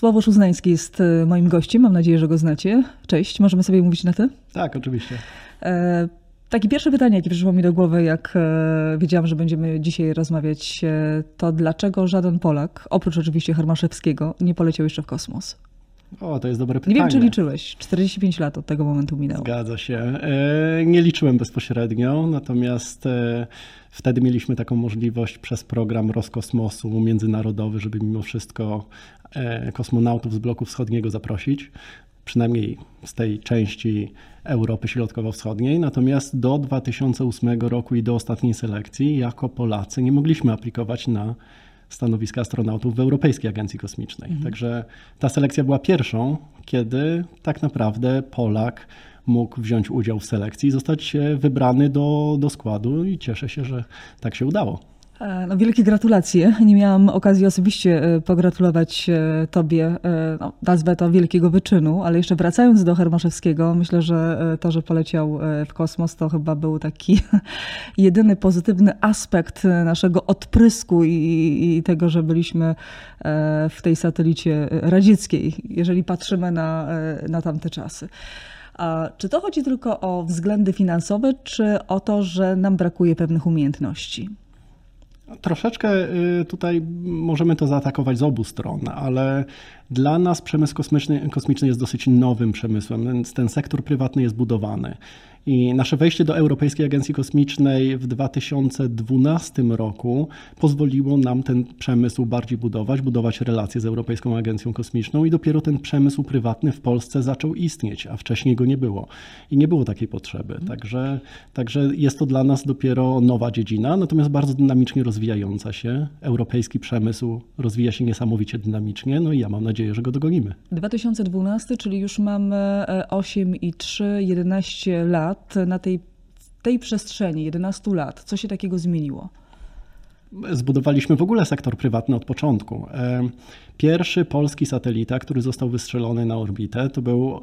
Sławosz Uznański jest e, moim gościem. Mam nadzieję, że go znacie. Cześć, możemy sobie mówić na ty? Tak, oczywiście. E, takie pierwsze pytanie, jakie przyszło mi do głowy, jak e, wiedziałam, że będziemy dzisiaj rozmawiać, e, to dlaczego żaden Polak, oprócz oczywiście Hermaszewskiego, nie poleciał jeszcze w kosmos? O, to jest dobre pytanie. Nie wiem, czy liczyłeś. 45 lat od tego momentu minęło. Zgadza się. E, nie liczyłem bezpośrednio, natomiast e, wtedy mieliśmy taką możliwość przez program Roskosmosu międzynarodowy, żeby mimo wszystko e, kosmonautów z bloku wschodniego zaprosić, przynajmniej z tej części Europy Środkowo-Wschodniej. Natomiast do 2008 roku i do ostatniej selekcji, jako Polacy, nie mogliśmy aplikować na stanowiska astronautów w Europejskiej Agencji Kosmicznej. Mhm. Także ta selekcja była pierwszą, kiedy tak naprawdę Polak mógł wziąć udział w selekcji i zostać wybrany do, do składu i cieszę się, że tak się udało. E, no, wielkie gratulacje. Nie miałam okazji osobiście e, pogratulować e, Tobie, no, nazwę to wielkiego wyczynu, ale jeszcze wracając do Hermaszewskiego, myślę, że to, że poleciał w kosmos, to chyba był taki jedyny pozytywny aspekt naszego odprysku i, i tego, że byliśmy w tej satelicie radzieckiej, jeżeli patrzymy na, na tamte czasy. A czy to chodzi tylko o względy finansowe, czy o to, że nam brakuje pewnych umiejętności? Troszeczkę y, tutaj możemy to zaatakować z obu stron, ale dla nas przemysł kosmiczny, kosmiczny jest dosyć nowym przemysłem. Ten, ten sektor prywatny jest budowany. I nasze wejście do Europejskiej Agencji Kosmicznej w 2012 roku pozwoliło nam ten przemysł bardziej budować, budować relacje z Europejską Agencją Kosmiczną i dopiero ten przemysł prywatny w Polsce zaczął istnieć, a wcześniej go nie było. I nie było takiej potrzeby. Także, także jest to dla nas dopiero nowa dziedzina, natomiast bardzo dynamicznie rozwijająca się. Europejski przemysł rozwija się niesamowicie dynamicznie, no i ja mam nadzieję, że go dogonimy. 2012, czyli już mamy 8 i 3, 11 lat lat, na tej, tej przestrzeni 11 lat, co się takiego zmieniło? Zbudowaliśmy w ogóle sektor prywatny od początku. Pierwszy polski satelita, który został wystrzelony na orbitę, to był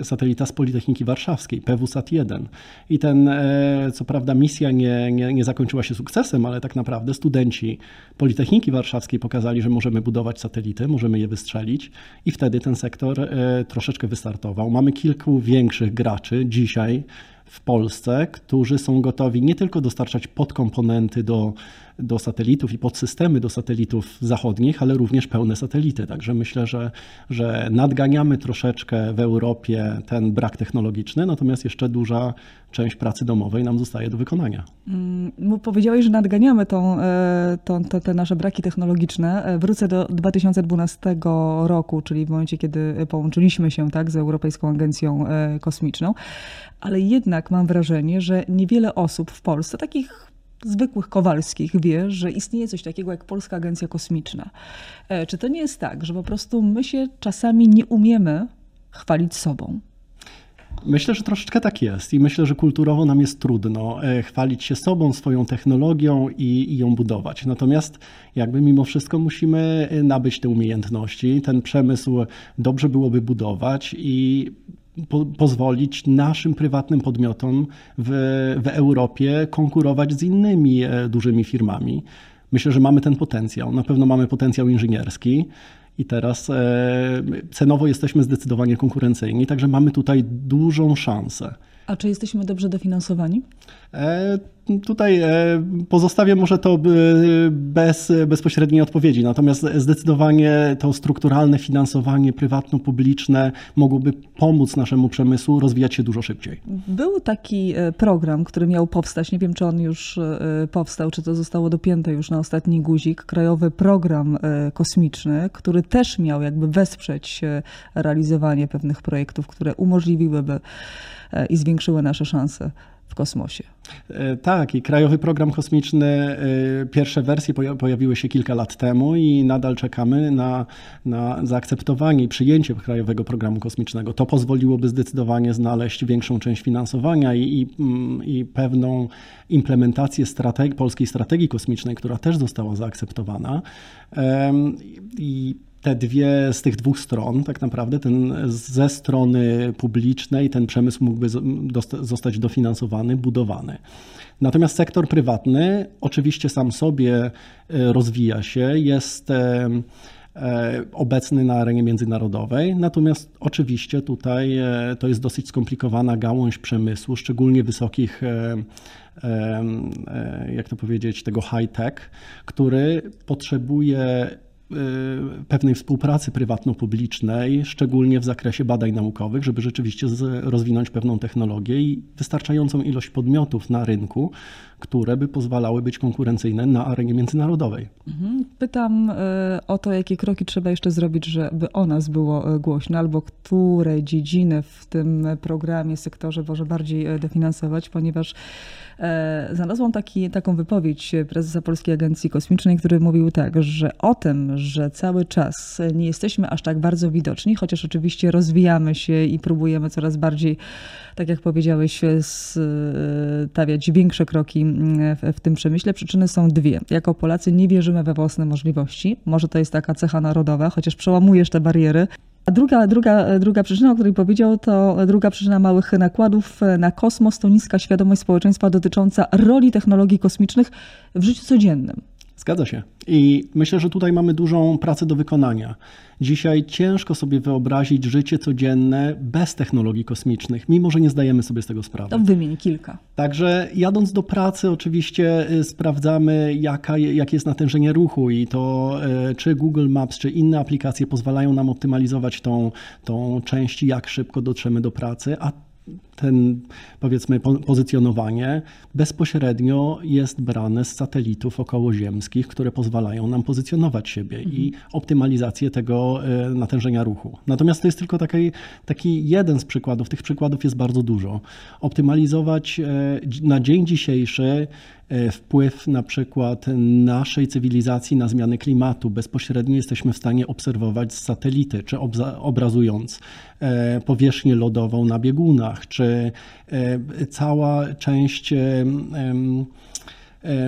y, satelita z Politechniki Warszawskiej, PWSAT-1. I ten, e, co prawda, misja nie, nie, nie zakończyła się sukcesem, ale tak naprawdę studenci Politechniki Warszawskiej pokazali, że możemy budować satelity, możemy je wystrzelić, i wtedy ten sektor e, troszeczkę wystartował. Mamy kilku większych graczy dzisiaj w Polsce, którzy są gotowi nie tylko dostarczać podkomponenty do, do satelitów i podsystemy do satelitów zachodnich, ale również pełne satelity. Także myślę, że, że nadganiamy troszeczkę w Europie ten brak technologiczny, natomiast jeszcze duża część pracy domowej nam zostaje do wykonania. Mm, powiedziałeś, że nadganiamy tą, e, tą, te, te nasze braki technologiczne. E, wrócę do 2012 roku, czyli w momencie, kiedy połączyliśmy się tak, z Europejską Agencją e, Kosmiczną, ale jednak mam wrażenie, że niewiele osób w Polsce, takich zwykłych Kowalskich wie, że istnieje coś takiego jak Polska Agencja Kosmiczna. Czy to nie jest tak, że po prostu my się czasami nie umiemy chwalić sobą? Myślę, że troszeczkę tak jest i myślę, że kulturowo nam jest trudno e, chwalić się sobą, swoją technologią i, i, ją budować. Natomiast jakby mimo wszystko musimy e, nabyć te umiejętności. Ten przemysł dobrze byłoby budować i po, pozwolić naszym prywatnym podmiotom w, w Europie konkurować z innymi e, dużymi firmami. Myślę, że mamy ten potencjał. Na pewno mamy potencjał inżynierski i teraz e, cenowo jesteśmy zdecydowanie konkurencyjni, także mamy tutaj dużą szansę. A czy jesteśmy dobrze dofinansowani? E, tutaj e, pozostawię może to bez bezpośredniej odpowiedzi, natomiast zdecydowanie to strukturalne finansowanie prywatno-publiczne mogłoby pomóc naszemu przemysłu rozwijać się dużo szybciej. Był taki e, program, który miał powstać, nie wiem czy on już powstał, czy to zostało dopięte już na ostatni guzik, Krajowy Program Kosmiczny, który też miał jakby wesprzeć realizowanie pewnych projektów, które umożliwiłyby i zwiększyły nasze szanse w kosmosie. E, tak, i Krajowy Program Kosmiczny, e, pierwsze wersje pojawiły się kilka lat temu i nadal czekamy na, na zaakceptowanie i przyjęcie Krajowego Programu Kosmicznego. To pozwoliłoby zdecydowanie znaleźć większą część finansowania i, i, mm, i pewną implementację strategi, polskiej strategii kosmicznej, która też została zaakceptowana. I te dwie, z tych dwóch stron, tak naprawdę, ten ze strony publicznej ten przemysł mógłby zostać dofinansowany, budowany. Natomiast sektor prywatny oczywiście sam sobie e, rozwija się, jest e, e, obecny na arenie międzynarodowej. Natomiast oczywiście tutaj to jest dosyć skomplikowana gałąź przemysłu, szczególnie wysokich jak to powiedzieć, tego high-tech, który potrzebuje pewnej współpracy prywatno-publicznej, szczególnie w zakresie badań naukowych, żeby rzeczywiście rozwinąć pewną technologię i wystarczającą ilość podmiotów na rynku, które by pozwalały być konkurencyjne na arenie międzynarodowej. Mhm. Pytam y, o to, jakie kroki trzeba jeszcze zrobić, żeby o nas było y, głośno, albo które dziedziny w tym programie, sektorze może bardziej dofinansować, ponieważ znalazłam taki, taką wypowiedź prezesa Polskiej Agencji Kosmicznej, który mówił tak, że o tym, że cały czas nie jesteśmy aż tak bardzo widoczni, chociaż oczywiście rozwijamy się i próbujemy coraz bardziej, tak jak powiedziałeś, stawiać większe kroki w, w tym przemyśle. Przyczyny są dwie. Jako Polacy nie wierzymy we własne możliwości. Może to jest taka cecha narodowa, chociaż przełamujesz te bariery. A druga, druga, druga przyczyna, o której powiedział, to druga przyczyna małych nakładów na kosmos to niska świadomość społeczeństwa dotycząca roli technologii kosmicznych w życiu codziennym. Zgadza się. I myślę, że tutaj mamy dużą pracę do wykonania. Dzisiaj ciężko sobie wyobrazić życie codzienne bez technologii kosmicznych, mimo że nie zdajemy sobie z tego sprawy. To wymień kilka. Także jadąc do pracy, oczywiście y, sprawdzamy, jaka, jakie jest natężenie ruchu i to, y, czy Google Maps, czy inne aplikacje pozwalają nam optymalizować tą, tą część, jak szybko dotrzemy do pracy, a ten, powiedzmy, pozycjonowanie bezpośrednio jest brane z satelitów okołoziemskich, które pozwalają nam pozycjonować siebie i mhm. optymalizację tego e, natężenia ruchu. Natomiast to jest tylko taki, taki jeden z przykładów, tych przykładów jest bardzo dużo. Optymalizować e, na dzień dzisiejszy E, wpływ na przykład naszej cywilizacji na zmiany klimatu. Bezpośrednio jesteśmy w stanie obserwować z satelity, czy obrazując powierzchnię lodową na biegunach, czy cała część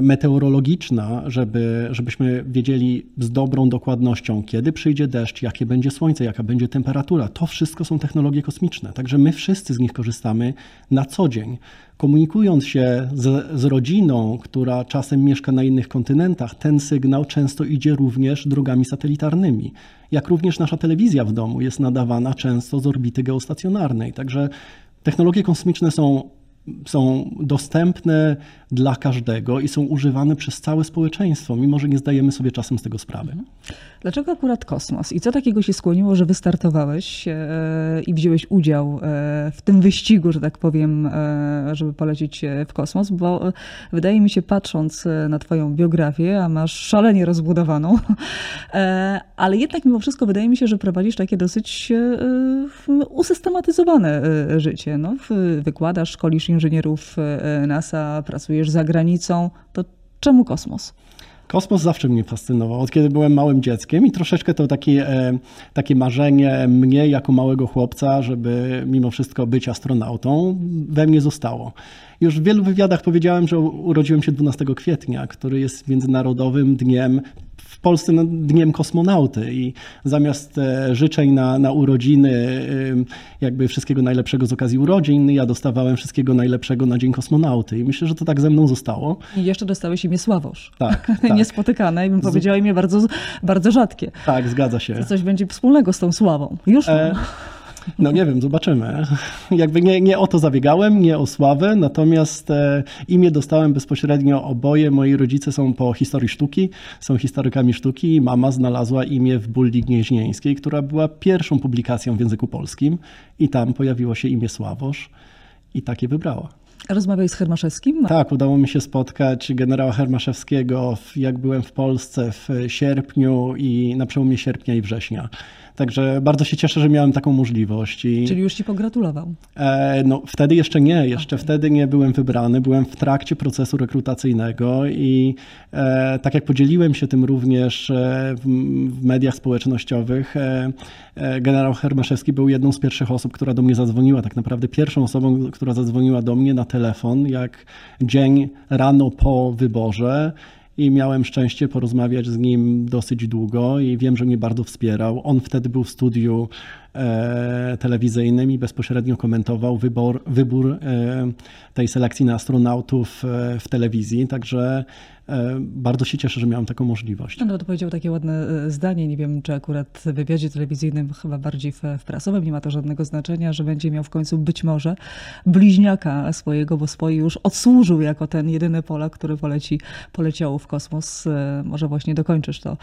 meteorologiczna, żeby, żebyśmy wiedzieli z dobrą dokładnością, kiedy przyjdzie deszcz, jakie będzie słońce, jaka będzie temperatura. To wszystko są technologie kosmiczne, także my wszyscy z nich korzystamy na co dzień komunikując się z, z, rodziną, która czasem mieszka na innych kontynentach, ten sygnał często idzie również drogami satelitarnymi. Jak również nasza telewizja w domu jest nadawana często z orbity geostacjonarnej. Także technologie kosmiczne są są dostępne dla każdego i są używane przez całe społeczeństwo, mimo że nie zdajemy sobie czasem z tego sprawy. Mhm. Dlaczego akurat kosmos? I co takiego się skłoniło, że wystartowałeś e, i wziąłeś udział e, w tym wyścigu, że tak powiem, e, żeby polecieć w kosmos? Bo wydaje mi się, patrząc na Twoją biografię, a masz szalenie rozbudowaną, ale jednak mimo wszystko wydaje mi się, że prowadzisz takie dosyć usystematyzowane życie. No, wykładasz, szkolisz inżynierów NASA, pracujesz za granicą. To czemu kosmos? Kosmos zawsze mnie fascynował, od kiedy byłem małym dzieckiem i troszeczkę to takie, e, takie marzenie mnie jako małego chłopca, żeby mimo wszystko być astronautą, we mnie zostało. Już w wielu wywiadach powiedziałem, że urodziłem się 12 kwietnia, który jest międzynarodowym dniem Polsce dniem kosmonauty i zamiast e, życzeń na, na urodziny, jakby wszystkiego najlepszego z okazji urodzin, ja dostawałem wszystkiego najlepszego na Dzień Kosmonauty i myślę, że to tak ze mną zostało. I jeszcze dostałeś imię Sławosz. Tak, tak. Niespotykane i bym powiedziała imię bardzo, bardzo rzadkie. Tak, zgadza się. To coś będzie wspólnego z tą sławą. Już e, no nie wiem, zobaczymy. Jakby nie, nie o to zabiegałem, nie o sławę, natomiast e, imię dostałem bezpośrednio oboje. Moi rodzice są po historii sztuki, są historykami sztuki i mama znalazła imię w Bulli Gnieźnieńskiej, która była pierwszą publikacją w języku polskim i tam pojawiło się imię Sławosz i takie wybrała. Rozmawiałeś z Hermaszewskim? Tak, udało mi się spotkać generała Hermaszewskiego, jak byłem w Polsce w sierpniu i na przełomie sierpnia i września. Także bardzo się cieszę, że miałem taką możliwość. I, Czyli już ci pogratulował? E, no, wtedy jeszcze nie, jeszcze okay. wtedy nie byłem wybrany, byłem w trakcie procesu rekrutacyjnego i e, tak jak podzieliłem się tym również e, w, w, mediach społecznościowych, e, e, generał Hermaszewski był jedną z pierwszych osób, która do mnie zadzwoniła, tak naprawdę pierwszą osobą, która zadzwoniła do mnie na telefon, jak dzień rano po wyborze i miałem szczęście porozmawiać z nim dosyć długo i wiem, że mnie bardzo wspierał. On wtedy był w studiu e, telewizyjnym i bezpośrednio komentował wybor, wybór e, tej selekcji na astronautów e, w telewizji. Także bardzo się cieszę, że miałem taką możliwość. No to powiedział takie ładne e, zdanie, nie wiem czy akurat w wywiadzie telewizyjnym, chyba bardziej w, w prasowym, nie ma to żadnego znaczenia, że będzie miał w końcu być może bliźniaka swojego, bo swoi już odsłużył jako ten jedyny Polak, który poleci, poleciał w kosmos. E, Może właśnie dokończysz to,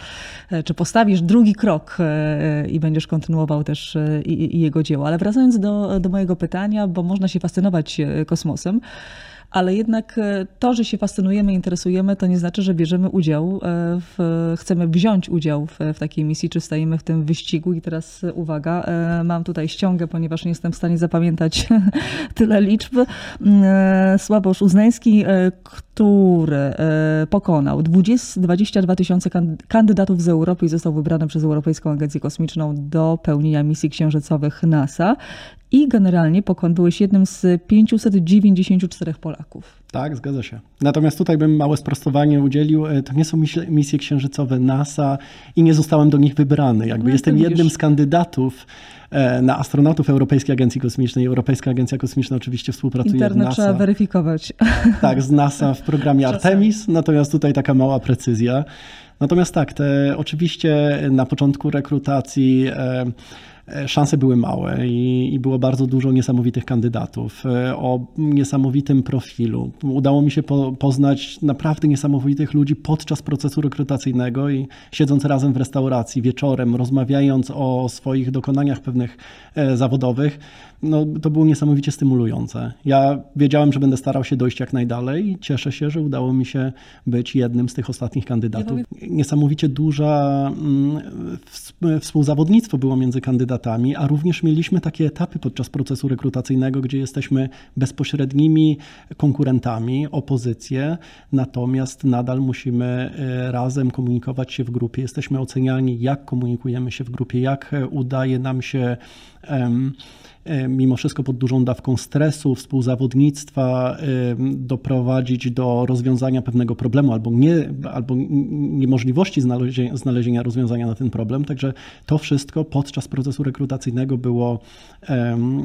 e, czy postawisz drugi krok e, i będziesz kontynuował też e, i, i jego dzieło. Ale wracając do, do mojego pytania, bo można się fascynować e, kosmosem, ale jednak e, to, że się fascynujemy, interesujemy, to nie znaczy, że bierzemy udział, e, w, chcemy wziąć udział w, w takiej misji, czy stajemy w tym wyścigu. I teraz e, uwaga, mam tutaj ściągę, ponieważ nie jestem w stanie zapamiętać tyle liczb. E, Sławosz Uznański, który pokonał 20, 22 tysiące kan- kandydatów z Europy i został wybrany przez Europejską Agencję Kosmiczną do pełnienia misji księżycowych NASA. I generalnie pokon byłeś jednym z 594 Polaków. Tak, zgadza się. Natomiast tutaj bym małe sprostowanie udzielił. E, To nie są mis- misje księżycowe NASA i nie zostałem do nich wybrany. Jakby No, jestem jednym z kandydatów e, na astronautów Europejskiej Agencji Kosmicznej. Europejska Agencja Kosmiczna oczywiście współpracuje Internet z trzeba NASA. weryfikować. Tak, z NASA w programie. Artemis, natomiast tutaj taka mała precyzja. Natomiast tak, te, oczywiście na początku rekrutacji e, szanse były małe i, i było bardzo dużo niesamowitych kandydatów e, o niesamowitym profilu. Udało mi się po, poznać naprawdę niesamowitych ludzi podczas procesu rekrutacyjnego i siedząc razem w restauracji wieczorem, rozmawiając o swoich dokonaniach pewnych e, zawodowych, no, to było niesamowicie stymulujące. Ja wiedziałem, że będę starał się dojść jak najdalej i cieszę się, że udało mi się być jednym z tych ostatnich kandydatów. Niesamowicie duża mm, ws- współzawodnictwo było między kandydatami, a również mieliśmy takie etapy podczas procesu rekrutacyjnego, gdzie jesteśmy bezpośrednimi konkurentami, opozycję, natomiast nadal musimy e, razem komunikować się w grupie. Jesteśmy oceniani, jak komunikujemy się w grupie, jak e, udaje nam się e, mimo wszystko pod dużą dawką stresu, współzawodnictwa em, doprowadzić do rozwiązania pewnego problemu albo, nie, albo niemożliwości znalezienia, znalezienia rozwiązania na ten problem. Także to wszystko podczas procesu rekrutacyjnego było,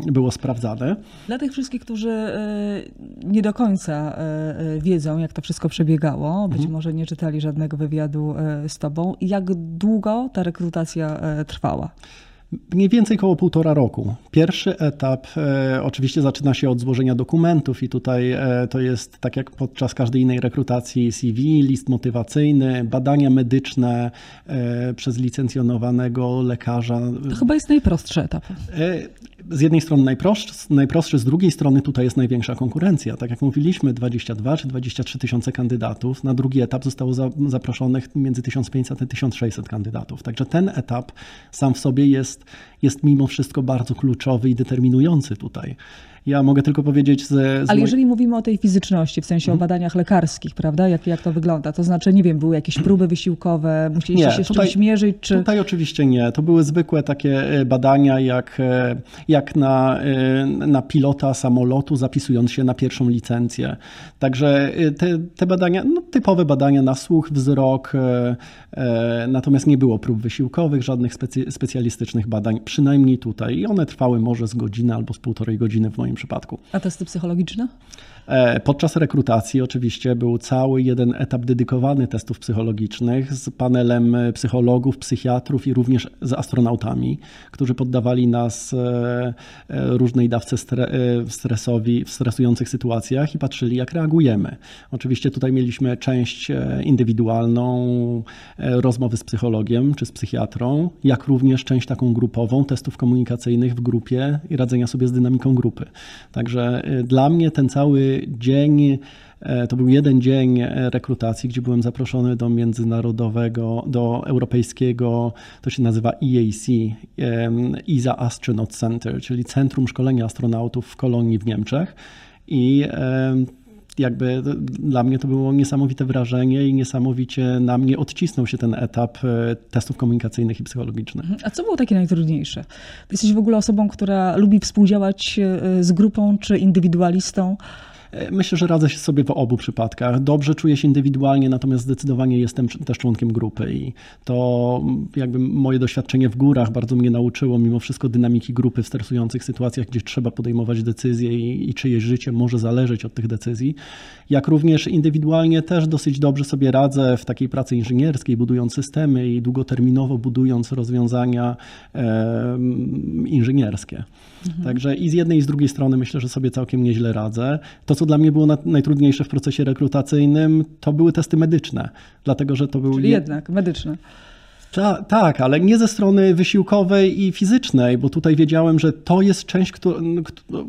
było sprawdzane. Dla tych wszystkich, którzy e, nie do końca e, e, wiedzą, jak to wszystko przebiegało, być może nie czytali żadnego wywiadu e, z tobą, jak długo ta rekrutacja e, trwała? Mniej więcej około półtora roku. Pierwszy etap e, oczywiście zaczyna się od złożenia dokumentów i tutaj e, to jest tak jak podczas każdej innej rekrutacji CV, list motywacyjny, badania medyczne e, przez licencjonowanego lekarza. To chyba jest najprostszy etap. Z jednej strony najprostszy, najprostszy, z drugiej strony tutaj jest największa konkurencja. Tak jak mówiliśmy, 22 czy 23 tysiące kandydatów. Na drugi etap zostało za, zaproszonych między 1500 a 1600 kandydatów. Także ten etap sam w sobie jest, jest mimo wszystko bardzo kluczowy i determinujący tutaj. Ja mogę tylko powiedzieć z, z Ale moj- jeżeli mówimy o tej fizyczności, w sensie o badaniach lekarskich, prawda, jak, jak to wygląda, to znaczy, nie wiem, były jakieś próby wysiłkowe, musieliście Nie, się z tutaj- czymś mierzyć, czy... Tutaj oczywiście nie. To były zwykłe takie e, badania, jak, e, jak na, e, na pilota samolotu, zapisując się na pierwszą licencję. Także e, te, te badania, no, typowe badania na słuch, wzrok, e, natomiast nie było prób wysiłkowych, żadnych specy, specjalistycznych badań, przynajmniej tutaj. I one trwały może z godziny albo z półtorej godziny w moim przypadku. A testy psychologiczne? E, Podczas rekrutacji oczywiście był cały jeden etap dedykowany testów psychologicznych z panelem e, psychologów, psychiatrów i również z astronautami, którzy poddawali nas e, różnej dawce stre, stresowi w stresujących sytuacjach i patrzyli jak reagujemy. Oczywiście tutaj mieliśmy część indywidualną, rozmowy z psychologiem czy z psychiatrą, jak również część taką grupową testów komunikacyjnych w grupie i radzenia sobie z dynamiką grupy. Także dla mnie ten cały dzień e, to był jeden dzień e, rekrutacji, gdzie byłem zaproszony do międzynarodowego, do europejskiego, to się nazywa EAC, ESA Astronaut Center, czyli Centrum Szkolenia Astronautów w Kolonii w Niemczech. I jakby dla mnie to było niesamowite wrażenie i niesamowicie na mnie odcisnął się ten etap e, testów komunikacyjnych i psychologicznych. A co było takie najtrudniejsze? Jesteś w ogóle osobą, która lubi współdziałać e, z grupą czy indywidualistą? Myślę, że radzę się sobie w obu przypadkach. Dobrze czuję się indywidualnie, natomiast zdecydowanie jestem też członkiem grupy i to jakby moje doświadczenie w górach bardzo mnie nauczyło mimo wszystko dynamiki grupy w stresujących sytuacjach, gdzie trzeba podejmować decyzje i, i czyjeś życie może zależeć od tych decyzji. Jak również indywidualnie też dosyć dobrze sobie radzę w takiej pracy inżynierskiej, budując systemy i długoterminowo budując rozwiązania e, inżynierskie. Mhm. Także i z jednej i z drugiej strony myślę, że sobie całkiem nieźle radzę. To, co dla mnie było najtrudniejsze w procesie rekrutacyjnym, to były testy medyczne, dlatego że to były... Czyli jednak medyczne. Ta, tak, ale nie ze strony wysiłkowej i fizycznej, bo tutaj wiedziałem, że to jest część, która,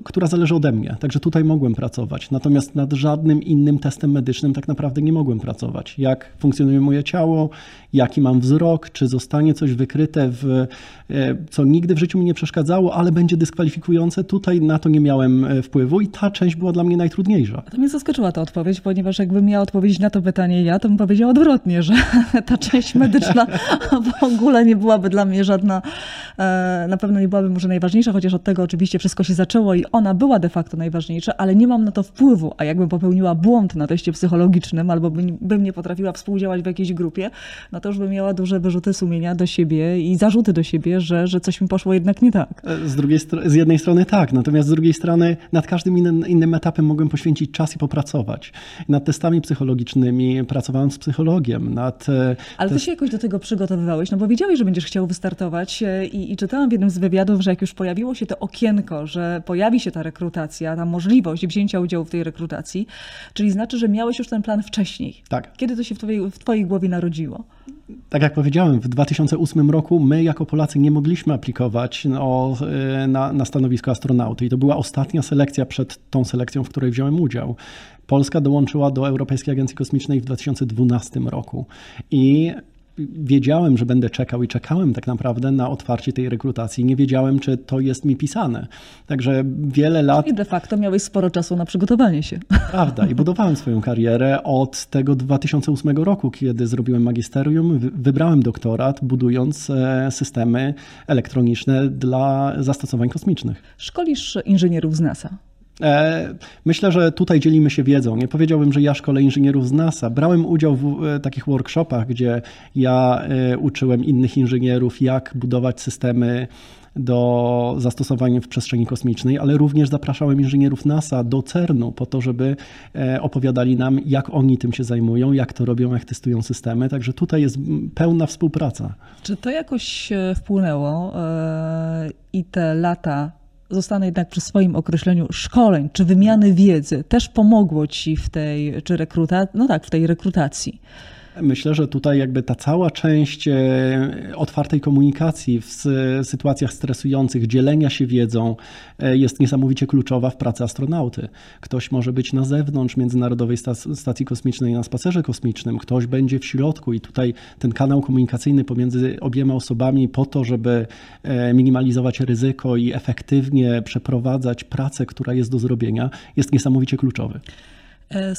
która zależy ode mnie. Także tutaj mogłem pracować. Natomiast nad żadnym innym testem medycznym tak naprawdę nie mogłem pracować. Jak funkcjonuje moje ciało, jaki mam wzrok, czy zostanie coś wykryte, w, e, co nigdy w życiu mi nie przeszkadzało, ale będzie dyskwalifikujące. Tutaj na to nie miałem e, wpływu i ta część była dla mnie najtrudniejsza. To mnie zaskoczyła ta odpowiedź, ponieważ jakbym miała odpowiedzieć na to pytanie ja, to bym powiedziała odwrotnie, że ta część medyczna w ogóle nie byłaby dla mnie żadna, e, na pewno nie byłaby może najważniejsza, chociaż od tego oczywiście wszystko się zaczęło i ona była de facto najważniejsza, ale nie mam na to wpływu, a jakbym popełniła błąd na teście psychologicznym albo bym, bym nie potrafiła współdziałać w jakiejś grupie, no to już bym miała duże wyrzuty sumienia do siebie i zarzuty do siebie, że, że coś mi poszło jednak nie tak. E, z, drugiej z jednej strony tak, natomiast z drugiej strony nad każdym innym, innym etapem mogłem poświęcić czas i popracować. Nad testami psychologicznymi pracowałem z psychologiem. Nad, e, Ale ty się jakoś do tego przygotowywałeś, no bo wiedziałeś, że będziesz chciał wystartować e, i, i czytałam w jednym z wywiadów, że jak już pojawiło się to okienko, że pojawi się ta rekrutacja, ta możliwość wzięcia udziału w tej rekrutacji, czyli znaczy, że miałeś już ten plan wcześniej. Tak. Kiedy to się w twojej, w twojej głowie narodziło? tak jak powiedziałem, w 2008 roku my jako Polacy nie mogliśmy aplikować no, na, na stanowisko astronauty i to była ostatnia selekcja przed tą selekcją, w której wziąłem udział. Polska dołączyła do Europejskiej Agencji Kosmicznej w 2012 roku i wiedziałem, że będę czekał i czekałem tak naprawdę na otwarcie tej rekrutacji. Nie wiedziałem, czy to jest mi pisane. Także wiele lat. I de facto miałeś sporo czasu na przygotowanie się. Prawda. I budowałem swoją karierę od tego 2008 roku, kiedy zrobiłem magisterium, wybrałem doktorat, budując e, systemy elektroniczne dla zastosowań kosmicznych. Szkolisz inżynierów z NASA. E, myślę, że tutaj dzielimy się wiedzą. Nie powiedziałbym, że ja szkole inżynierów z NASA. Brałem udział w e, takich workshopach, gdzie ja e, uczyłem innych inżynierów, jak budować systemy do zastosowania w przestrzeni kosmicznej, ale również zapraszałem inżynierów NASA do CERN-u po to, żeby opowiadali nam, jak oni tym się zajmują, jak to robią, jak testują systemy. Także tutaj jest pełna współpraca. Czy to jakoś wpłynęło i te lata zostanę jednak przy swoim określeniu szkoleń czy wymiany wiedzy też pomogło ci w tej, czy rekruta, no tak, w tej rekrutacji. Myślę, że tutaj jakby ta cała część e, otwartej komunikacji w sytuacjach stresujących, dzielenia się wiedzą e, jest niesamowicie kluczowa w pracy astronauty. Ktoś może być na zewnątrz Międzynarodowej Stacji Kosmicznej na spacerze kosmicznym, ktoś będzie w środku i tutaj ten kanał komunikacyjny pomiędzy obiema osobami po to, żeby e, minimalizować ryzyko i efektywnie przeprowadzać pracę, która jest do zrobienia, jest niesamowicie kluczowy. E,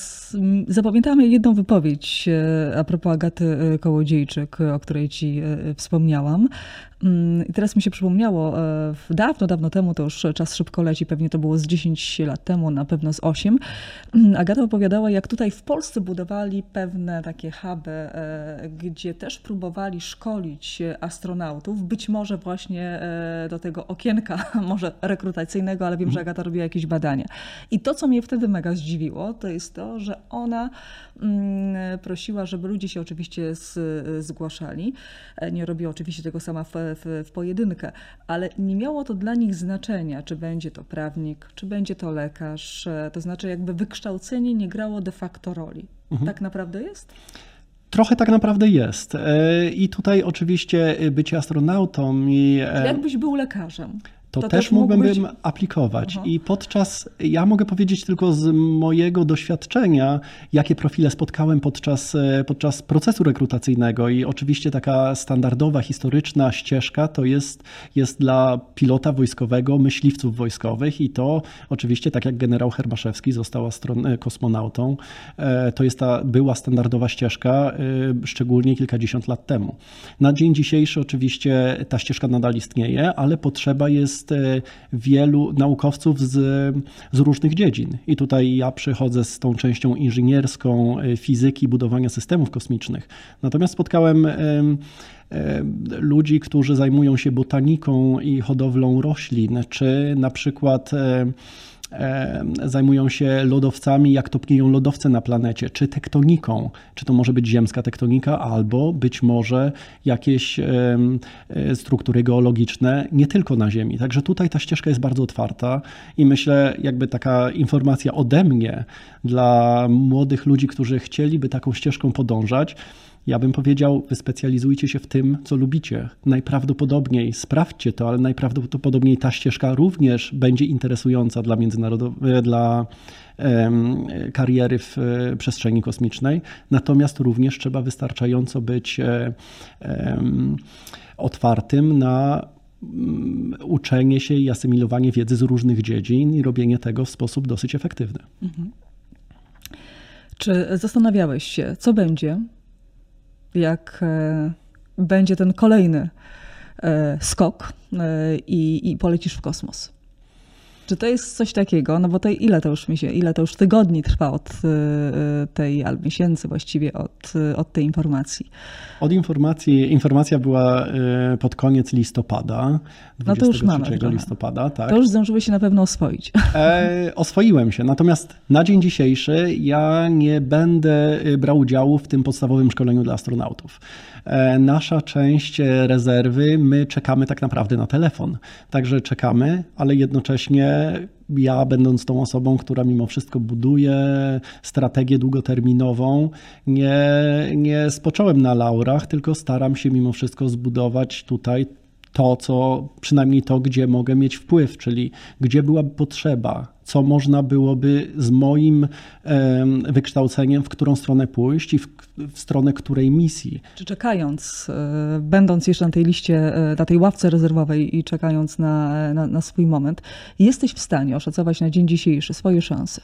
zapamiętałam jedną wypowiedź e, a propos Agaty e, Kołodziejczyk, o której ci wspomniałam. Mm, I teraz mi się przypomniało, e, dawno, dawno temu, to już czas szybko leci, pewnie to było z 10 lat temu, na pewno z 8. Mm, Agata opowiadała, jak tutaj w Polsce budowali pewne takie huby, e, gdzie też próbowali szkolić astronautów, być może właśnie e, do tego okienka, może rekrutacyjnego, ale wiem, że mhm. Agata robiła jakieś badania. I to, co mnie wtedy mega zdziwiło, to jest to, że ona mm, prosiła, żeby ludzie się oczywiście zgłaszali. Nie robiła oczywiście tego sama w w, w pojedynkę, ale nie miało to dla nich znaczenia, czy będzie to prawnik, czy będzie to lekarz. To znaczy, jakby wykształcenie nie grało de facto roli. Mhm. Tak naprawdę jest? Trochę tak naprawdę jest. E, I tutaj oczywiście bycie astronautą i. E, Jakbyś był lekarzem to, to też, też mógłbym być... aplikować. Aha. I podczas, ja mogę powiedzieć tylko z mojego doświadczenia, jakie profile spotkałem podczas, e, podczas procesu rekrutacyjnego. I oczywiście taka standardowa, historyczna ścieżka to jest, jest dla pilota wojskowego, myśliwców wojskowych i to oczywiście, tak jak generał Hermaszewski został e, kosmonautą, e, to jest ta była standardowa ścieżka, szczególnie kilkadziesiąt lat temu. Na dzień dzisiejszy oczywiście ta ścieżka nadal istnieje, ale potrzeba jest jest e, wielu naukowców z, z różnych dziedzin. I tutaj ja przychodzę z tą częścią inżynierską, e, fizyki, budowania systemów kosmicznych. Natomiast spotkałem ludzi, którzy zajmują się botaniką i hodowlą roślin, czy na przykład zajmują się lodowcami, jak topnieją lodowce na planecie, czy tektoniką, czy to może być ziemska tektonika, albo być może jakieś e, struktury geologiczne nie tylko na Ziemi. Także tutaj ta ścieżka jest bardzo otwarta i myślę, jakby taka informacja ode mnie dla młodych ludzi, którzy chcieliby taką ścieżką podążać, ja bym powiedział, wyspecjalizujcie się w tym, co lubicie. Najprawdopodobniej sprawdźcie to, ale najprawdopodobniej ta ścieżka również będzie interesująca dla międzynarodowej, dla um, kariery w e, przestrzeni kosmicznej. Natomiast również trzeba wystarczająco być um, otwartym na mm, uczenie się i asymilowanie wiedzy z różnych dziedzin i robienie tego w sposób dosyć efektywny. Mhm. Czy zastanawiałeś się, co będzie, jak e, będzie ten kolejny e, skok e, i, i polecisz w kosmos. Czy to jest coś takiego, no bo to ile to już mi się, ile to już tygodni trwa od tej, albo miesięcy właściwie od, od tej informacji? Od informacji, informacja była pod koniec listopada, 23 no to już mamy listopada. Tak. To już zdążyłeś się na pewno oswoić. E, oswoiłem się, natomiast na dzień dzisiejszy ja nie będę brał udziału w tym podstawowym szkoleniu dla astronautów. E, nasza część e, rezerwy, my czekamy tak naprawdę na telefon. Także czekamy, ale jednocześnie ja, będąc tą osobą, która mimo wszystko buduje strategię długoterminową, nie, nie spocząłem na laurach, tylko staram się mimo wszystko zbudować tutaj to, co przynajmniej to, gdzie mogę mieć wpływ, czyli gdzie byłaby potrzeba, co można byłoby z moim wykształceniem, w którą stronę pójść i w, w stronę której misji. Czy czekając, e, będąc jeszcze na tej liście, e, na tej ławce rezerwowej i czekając na, na, na swój moment, jesteś w stanie oszacować na dzień dzisiejszy swoje szanse?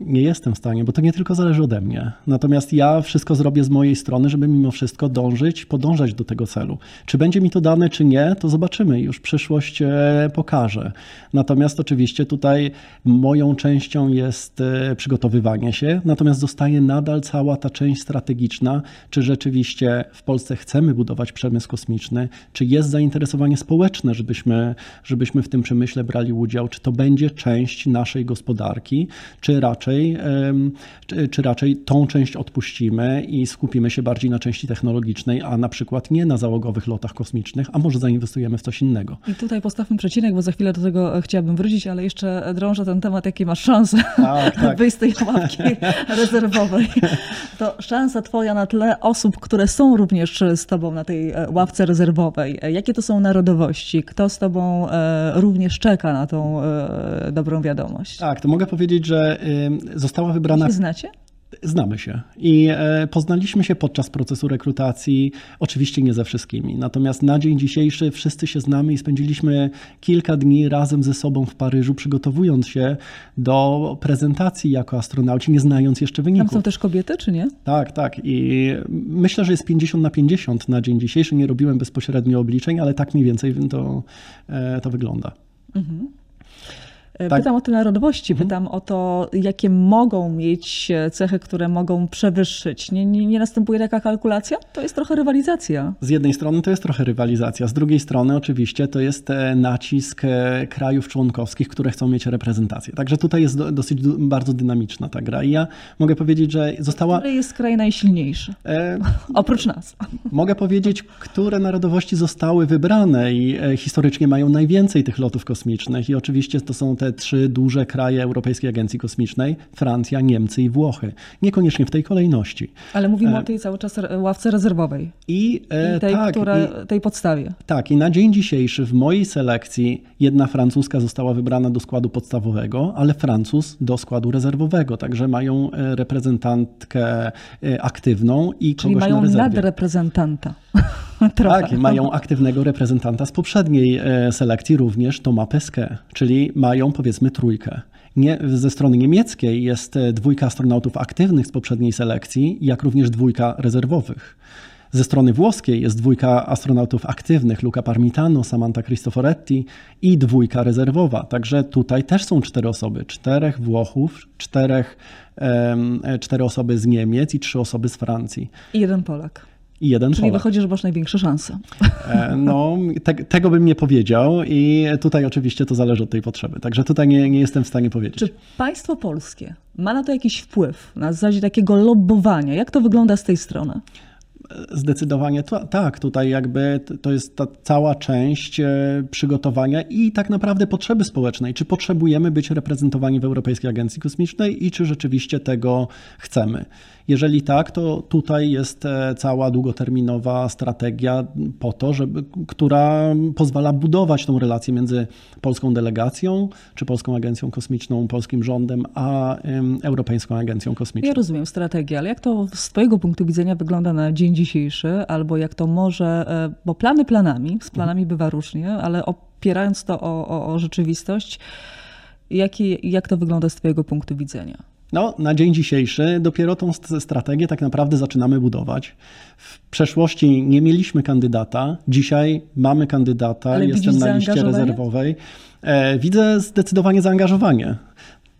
Nie jestem w stanie, bo to nie tylko zależy ode mnie. Natomiast ja wszystko zrobię z mojej strony, żeby mimo wszystko dążyć, podążać do tego celu. Czy będzie mi to dane, czy nie, to zobaczymy. Już przyszłość e, pokaże. Natomiast oczywiście tutaj moją częścią jest e, przygotowywanie się, natomiast zostaje nadal cała ta część strategiczna, czy rzeczywiście w Polsce chcemy budować przemysł kosmiczny, czy jest zainteresowanie społeczne, żebyśmy, żebyśmy w tym przemyśle brali udział, czy to będzie część naszej gospodarki, czy raczej raczej, czy, raczej tą część odpuścimy i skupimy się bardziej na części technologicznej, a na przykład nie na załogowych lotach kosmicznych, a może zainwestujemy w coś innego. I tutaj postawmy przecinek, bo za chwilę do tego chciałabym wrócić, ale jeszcze drążę ten temat, jakie masz szanse tak, tak. wyjść z tej łapki rezerwowej. To szansa twoja na tle osób, które są również z tobą na tej e, ławce rezerwowej. Jakie to są narodowości? Kto z tobą e, również czeka na tą e, dobrą wiadomość? Tak, to mogę powiedzieć, że została wybrana. Się znacie? Znamy się i e, poznaliśmy się podczas procesu rekrutacji, oczywiście nie ze wszystkimi. Natomiast na dzień dzisiejszy wszyscy się znamy i spędziliśmy kilka dni razem ze sobą w Paryżu, przygotowując się do prezentacji jako astronauci, nie znając jeszcze wyników. Tam są też kobiety, czy nie? Tak, tak. I myślę, że jest 50 na 50 na dzień dzisiejszy. Nie robiłem bezpośrednio obliczeń, ale tak mniej więcej to, e, to wygląda. Mhm. E, tak. Pytam o te narodowości, mhm. pytam o to, jakie mogą mieć cechy, które mogą przewyższyć. Nie, nie, nie, następuje taka kalkulacja? To jest trochę rywalizacja. Z jednej strony to jest trochę rywalizacja, z drugiej strony oczywiście to jest e, nacisk e, krajów członkowskich, które chcą mieć reprezentację. Także tutaj jest dosyć bardzo dynamiczna ta gra. I ja mogę powiedzieć, że została... Który jest kraj najsilniejszy? E... Oprócz nas. Mogę powiedzieć, które narodowości zostały wybrane i historycznie mają najwięcej tych lotów kosmicznych i oczywiście to są te trzy duże kraje Europejskiej Agencji Kosmicznej Francja, Niemcy i Włochy. Niekoniecznie w tej kolejności. Ale mówimy e... o tej cały czas ławce rezerwowej. I, e, I tej, tak, która, i, tej podstawie. Tak, i na dzień dzisiejszy w mojej selekcji jedna francuska została wybrana do składu podstawowego, ale Francuz do składu rezerwowego. Także mają e, reprezentantkę e, aktywną i Czyli kogoś mają na rezerwie. nadreprezentanta. tak, mają aktywnego reprezentanta z poprzedniej selekcji, również Thomas Pesquet, czyli mają powiedzmy trójkę. Nie, ze strony niemieckiej jest dwójka astronautów aktywnych z poprzedniej selekcji, jak również dwójka rezerwowych. Ze strony włoskiej jest dwójka astronautów aktywnych, Luca Parmitano, Samantha Cristoforetti i dwójka rezerwowa. Także tutaj też są cztery osoby, czterech Włochów, czterech, cztery osoby z Niemiec i trzy osoby z Francji. I jeden Polak i jeden Czyli Polak. wychodzi, że masz największe szanse. E, no, te, tego bym nie powiedział i tutaj oczywiście to zależy od tej potrzeby. Także tutaj nie, nie jestem w stanie powiedzieć. Czy państwo polskie ma na to jakiś wpływ, na zasadzie takiego lobbowania? Jak to wygląda z tej strony? Zdecydowanie tak, tutaj jakby to jest ta cała część e, przygotowania i tak naprawdę potrzeby społecznej. Czy potrzebujemy być reprezentowani w Europejskiej Agencji Kosmicznej i czy rzeczywiście tego chcemy? Jeżeli tak, to tutaj jest e, cała długoterminowa strategia po to, żeby, która pozwala budować tą relację między polską delegacją, czy Polską Agencją Kosmiczną, polskim rządem, a Europejską Agencją Kosmiczną. Ja rozumiem strategię, ale jak to z Twojego punktu widzenia wygląda na dzień dzisiejszy, albo jak to może, e, bo plany planami, z planami bywa różnie, ale opierając to o, o, o rzeczywistość, jaki, jak to wygląda z Twojego punktu widzenia? No, na dzień dzisiejszy dopiero tą strategię tak naprawdę zaczynamy budować. W przeszłości nie mieliśmy kandydata, dzisiaj mamy kandydata, Ale jestem na liście rezerwowej. E, widzę zdecydowanie zaangażowanie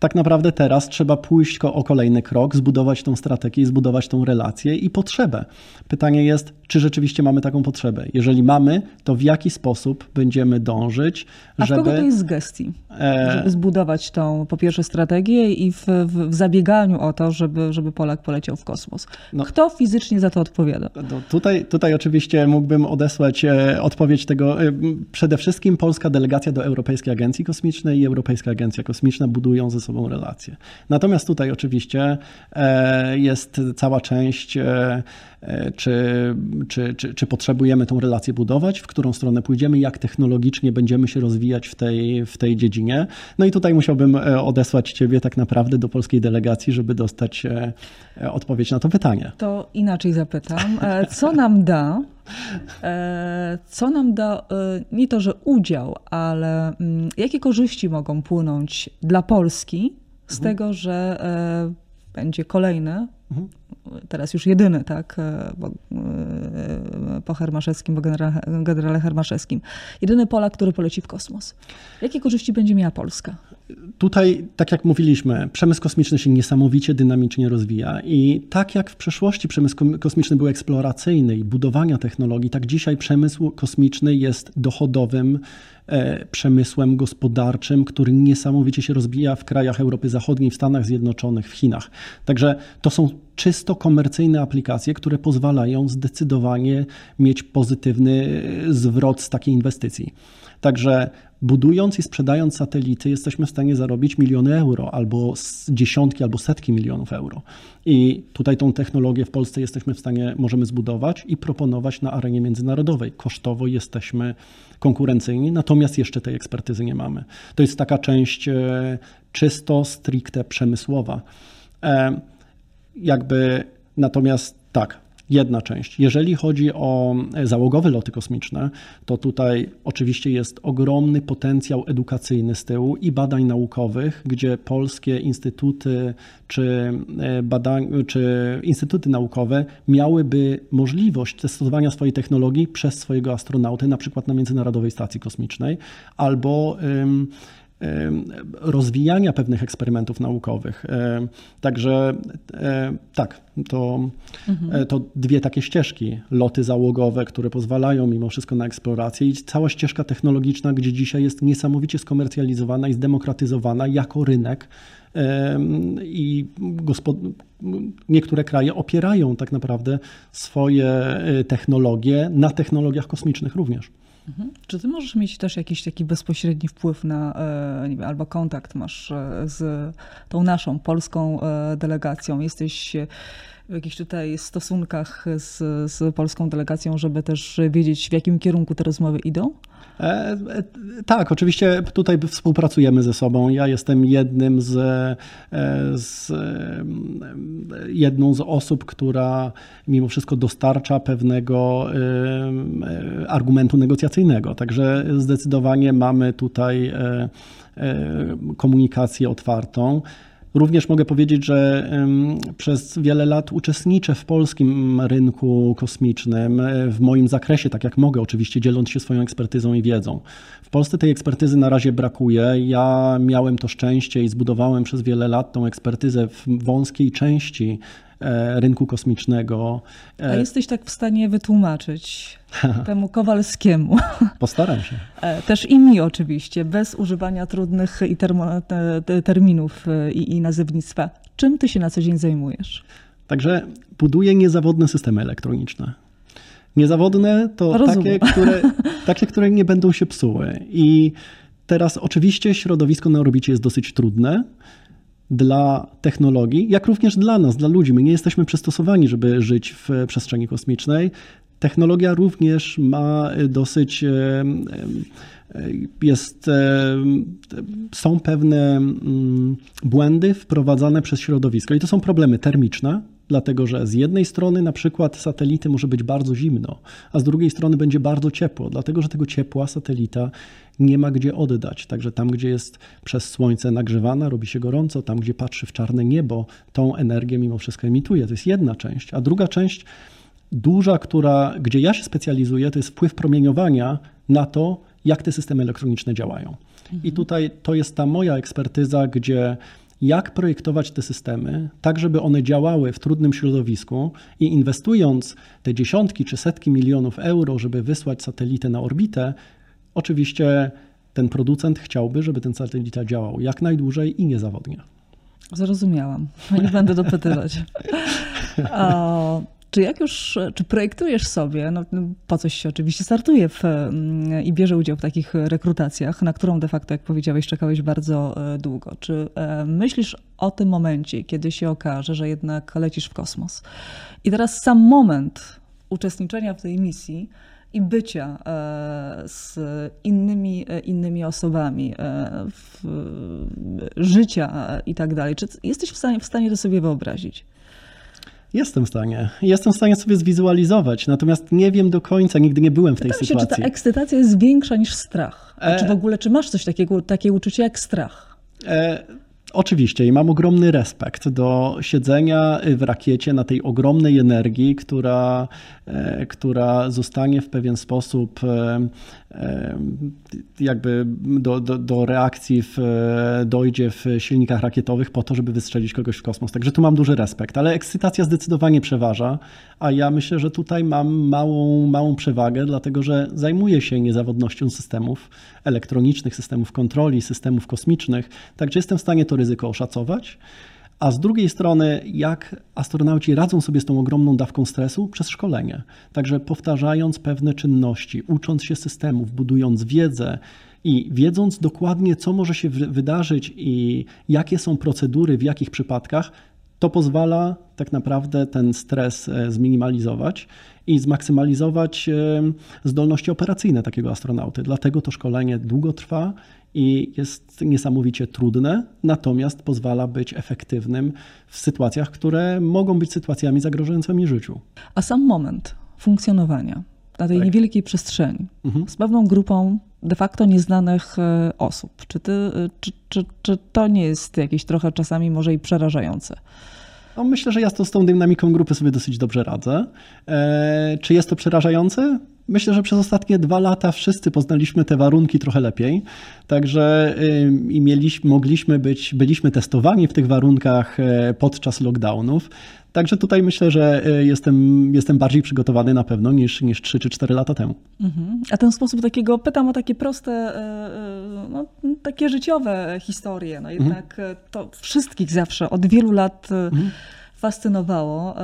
tak naprawdę teraz trzeba pójść o kolejny krok, zbudować tą strategię, zbudować tą relację i potrzebę. Pytanie jest, czy rzeczywiście mamy taką potrzebę? Jeżeli mamy, to w jaki sposób będziemy dążyć, A żeby... A kogo to jest z gestii? E, żeby zbudować tą, po pierwsze, strategię i w, w, w zabieganiu o to, żeby, żeby Polak poleciał w kosmos. No, Kto fizycznie za to odpowiada? No tutaj, tutaj oczywiście mógłbym odesłać e, odpowiedź tego. E, przede wszystkim polska delegacja do Europejskiej Agencji Kosmicznej i Europejska Agencja Kosmiczna budują ze sobą relacje. Natomiast tutaj oczywiście jest cała część E, czy, czy, czy, czy, potrzebujemy tą relację budować, w którą stronę pójdziemy, jak technologicznie będziemy się rozwijać w tej, w tej dziedzinie. No i tutaj musiałbym e, odesłać Ciebie tak naprawdę do polskiej delegacji, żeby dostać e, odpowiedź na to pytanie. To inaczej zapytam. Co nam da, co nam da nie to, że udział, ale mm, jakie korzyści mogą płynąć dla Polski z mhm. tego, że będzie kolejny mhm teraz już jedyny, tak, e, e, po Hermaszewskim, po generale, generale Hermaszewskim. Jedyny Polak, który poleci w kosmos. Jakie korzyści będzie miała Polska? Tutaj, tak jak mówiliśmy, przemysł kosmiczny się niesamowicie dynamicznie rozwija i tak jak w przeszłości przemysł kosmiczny był eksploracyjny i budowania technologii, tak dzisiaj przemysł kosmiczny jest dochodowym e, przemysłem gospodarczym, który niesamowicie się rozwija w krajach Europy Zachodniej, w Stanach Zjednoczonych, w Chinach. Także to są czysto komercyjne aplikacje, które pozwalają zdecydowanie mieć pozytywny e, zwrot z takiej inwestycji. Także budując i sprzedając satelity, jesteśmy w stanie zarobić miliony euro, albo dziesiątki, albo setki milionów euro. I tutaj tą technologię w Polsce jesteśmy w stanie, możemy zbudować i proponować na arenie międzynarodowej. Kosztowo jesteśmy konkurencyjni, natomiast jeszcze tej ekspertyzy nie mamy. To jest taka część e, czysto, stricte przemysłowa. E, jakby natomiast tak, jedna część. Jeżeli chodzi o załogowe loty kosmiczne, to tutaj oczywiście jest ogromny potencjał edukacyjny z tyłu i badań naukowych, gdzie polskie instytuty czy, e, badań, czy instytuty naukowe miałyby możliwość testowania swojej technologii przez swojego astronautę, na przykład na Międzynarodowej Stacji Kosmicznej, albo rozwijania pewnych eksperymentów naukowych. Także tak, to, mhm. to dwie takie ścieżki. Loty załogowe, które pozwalają mimo wszystko na eksplorację i cała ścieżka technologiczna, gdzie dzisiaj jest niesamowicie skomercjalizowana i zdemokratyzowana jako rynek i niektóre kraje opierają tak naprawdę swoje e, technologie na technologiach kosmicznych również. Mhm. Czy ty możesz mieć też jakiś taki bezpośredni wpływ na, e, nie wiem, albo kontakt masz e, z tą naszą polską e, delegacją? Jesteś w jakichś tutaj stosunkach z, z polską delegacją, żeby też wiedzieć, w jakim kierunku te rozmowy idą? E, e, tak, oczywiście tutaj współpracujemy ze sobą. Ja jestem jednym z, e, z, jedną z osób, która mimo wszystko dostarcza pewnego argumentu negocjacyjnego. Także zdecydowanie mamy tutaj komunikację otwartą. Również mogę powiedzieć, że przez wiele lat uczestniczę w polskim rynku kosmicznym, e, w moim zakresie, tak jak mogę, oczywiście dzieląc się swoją ekspertyzą i wiedzą. W Polsce tej ekspertyzy na razie brakuje. Ja miałem to szczęście i zbudowałem przez wiele lat tą ekspertyzę w wąskiej części rynku kosmicznego. A e, jesteś tak w stanie wytłumaczyć temu Kowalskiemu. Postaram się. Też i mi oczywiście, bez używania trudnych i terminów i, i nazewnictwa. Czym ty się na co dzień zajmujesz? Także buduję niezawodne systemy elektroniczne. Niezawodne to takie które, takie, które nie będą się psuły. I teraz oczywiście środowisko na orbicie jest dosyć trudne dla technologii, jak również dla nas, dla ludzi. My nie jesteśmy przystosowani, żeby żyć w przestrzeni kosmicznej. Technologia również ma dosyć jest, są pewne mm, błędy wprowadzane przez środowisko i to są problemy termiczne, dlatego że z jednej strony na przykład satelity może być bardzo zimno, a z drugiej strony będzie bardzo ciepło, dlatego że tego ciepła satelita nie ma gdzie oddać. Także tam, gdzie jest przez słońce nagrzewana, robi się gorąco, tam, gdzie patrzy w czarne niebo, tą energię mimo wszystko emituje. To jest jedna część, a druga część duża, która, gdzie ja się specjalizuję, to jest wpływ promieniowania na to, jak te systemy elektroniczne działają. Mhm. I tutaj to jest ta moja ekspertyza, gdzie jak projektować te systemy, tak żeby one działały w trudnym środowisku i inwestując te dziesiątki czy setki milionów euro, żeby wysłać satelitę na orbitę, oczywiście ten producent chciałby, żeby ten satelita działał jak najdłużej i niezawodnie. Zrozumiałam. Nie będę dopytywać. Czy jak już, czy projektujesz sobie, no, no po coś się oczywiście startuje w, mm, i bierze udział w takich rekrutacjach, na którą de facto, jak powiedziałeś, czekałeś bardzo e, długo. Czy e, myślisz o tym momencie, kiedy się okaże, że jednak lecisz w kosmos? I teraz sam moment uczestniczenia w tej misji i bycia e, z innymi, innymi osobami, życia i tak dalej. Czy jesteś w stanie, w stanie to sobie wyobrazić? Jestem w stanie. Jestem w stanie sobie zwizualizować, natomiast nie wiem do końca, nigdy nie byłem w tej Pytam sytuacji. Się, czy ta ekscytacja jest większa niż strach? E... Czy w ogóle, czy masz coś takiego, takie uczucie jak strach? E... Oczywiście i mam ogromny respekt do siedzenia w rakiecie na tej ogromnej energii, która, e, która zostanie w pewien sposób e, jakby do, do, do reakcji w, dojdzie w silnikach rakietowych po to, żeby wystrzelić kogoś w kosmos. Także tu mam duży respekt, ale ekscytacja zdecydowanie przeważa, a ja myślę, że tutaj mam małą, małą przewagę, dlatego że zajmuję się niezawodnością systemów elektronicznych, systemów kontroli, systemów kosmicznych, także jestem w stanie to ryzyko oszacować. A z drugiej strony, jak astronauci radzą sobie z tą ogromną dawką stresu? Przez szkolenie. Także powtarzając pewne czynności, ucząc się systemów, budując wiedzę i wiedząc dokładnie, co może się wydarzyć i jakie są procedury, w jakich przypadkach, to pozwala tak naprawdę ten stres e, zminimalizować i zmaksymalizować e, zdolności operacyjne takiego astronauty. Dlatego to szkolenie długo trwa i jest niesamowicie trudne, natomiast pozwala być efektywnym w sytuacjach, które mogą być sytuacjami zagrażającymi życiu. A sam moment funkcjonowania na tej tak. niewielkiej przestrzeni mhm. z pewną grupą de facto nieznanych e, osób, czy, ty, e, czy, czy, czy to nie jest jakieś trochę czasami może i przerażające? No, myślę, że ja z tą dynamiką grupy sobie dosyć dobrze radzę. E, czy jest to przerażające? Myślę, że przez ostatnie dwa lata wszyscy poznaliśmy te warunki trochę lepiej, także i mieliśmy, mogliśmy być, byliśmy testowani w tych warunkach e, podczas lockdownów. Także tutaj myślę, że e, jestem, jestem bardziej przygotowany na pewno niż, niż 3 czy 4 lata temu. Mhm. A ten sposób takiego, pytam o takie proste, e, no, takie życiowe historie. No mhm. jednak mhm. to wszystkich zawsze od wielu lat. Mhm fascynowało.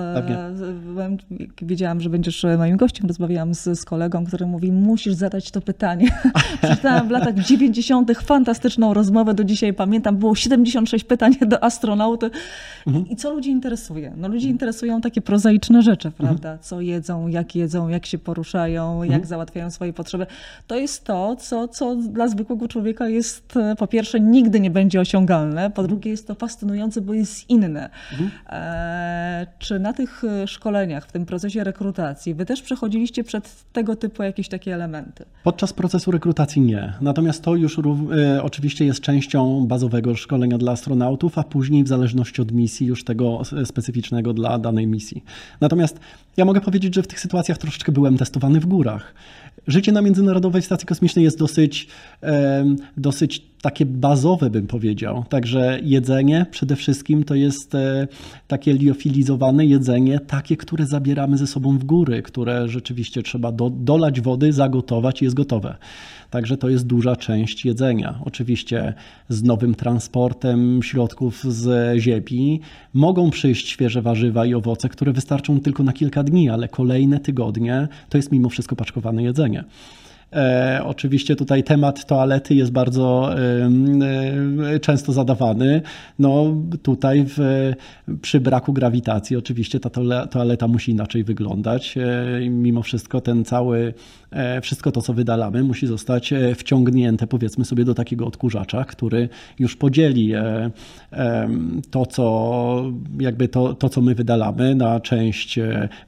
Byłem, wiedziałam, że będziesz moim gościem, rozmawiałam z, z kolegą, który mówi, musisz zadać to pytanie. Przeczytałam w latach 90. fantastyczną rozmowę, do dzisiaj pamiętam, było 76 pytań do astronauty. Mhm. I co ludzi interesuje? No ludzi interesują takie prozaiczne rzeczy, mhm. prawda? Co jedzą, jak jedzą, jak się poruszają, mhm. jak załatwiają swoje potrzeby. To jest to, co, co dla zwykłego człowieka jest e, po pierwsze nigdy nie będzie osiągalne, po drugie jest to fascynujące, bo jest inne. Mhm. Czy na tych e, szkoleniach, w tym procesie rekrutacji, wy też przechodziliście przed tego typu jakieś takie elementy? Podczas procesu rekrutacji nie. Natomiast to już e, oczywiście jest częścią bazowego szkolenia dla astronautów, a później w zależności od misji już tego specyficznego dla danej misji. Natomiast ja mogę powiedzieć, że w tych sytuacjach troszeczkę byłem testowany w górach. Życie na Międzynarodowej Stacji Kosmicznej jest dosyć, dosyć takie bazowe, bym powiedział. Także jedzenie przede wszystkim to jest e, takie liofilizowane jedzenie, takie, które zabieramy ze sobą w góry, które rzeczywiście trzeba do, dolać wody, zagotować i jest gotowe. Także to jest duża część jedzenia. Oczywiście z nowym transportem środków z ziemi mogą przyjść świeże warzywa i owoce, które wystarczą tylko na kilka dni, ale kolejne tygodnie to jest mimo wszystko paczkowane jedzenie. E, oczywiście tutaj temat toalety jest bardzo e, często zadawany. No tutaj w, przy braku grawitacji oczywiście ta toaleta musi inaczej wyglądać. E, mimo wszystko ten cały, e, wszystko to co wydalamy musi zostać e, wciągnięte powiedzmy sobie do takiego odkurzacza, który już podzieli e, to co jakby to, to co my wydalamy na część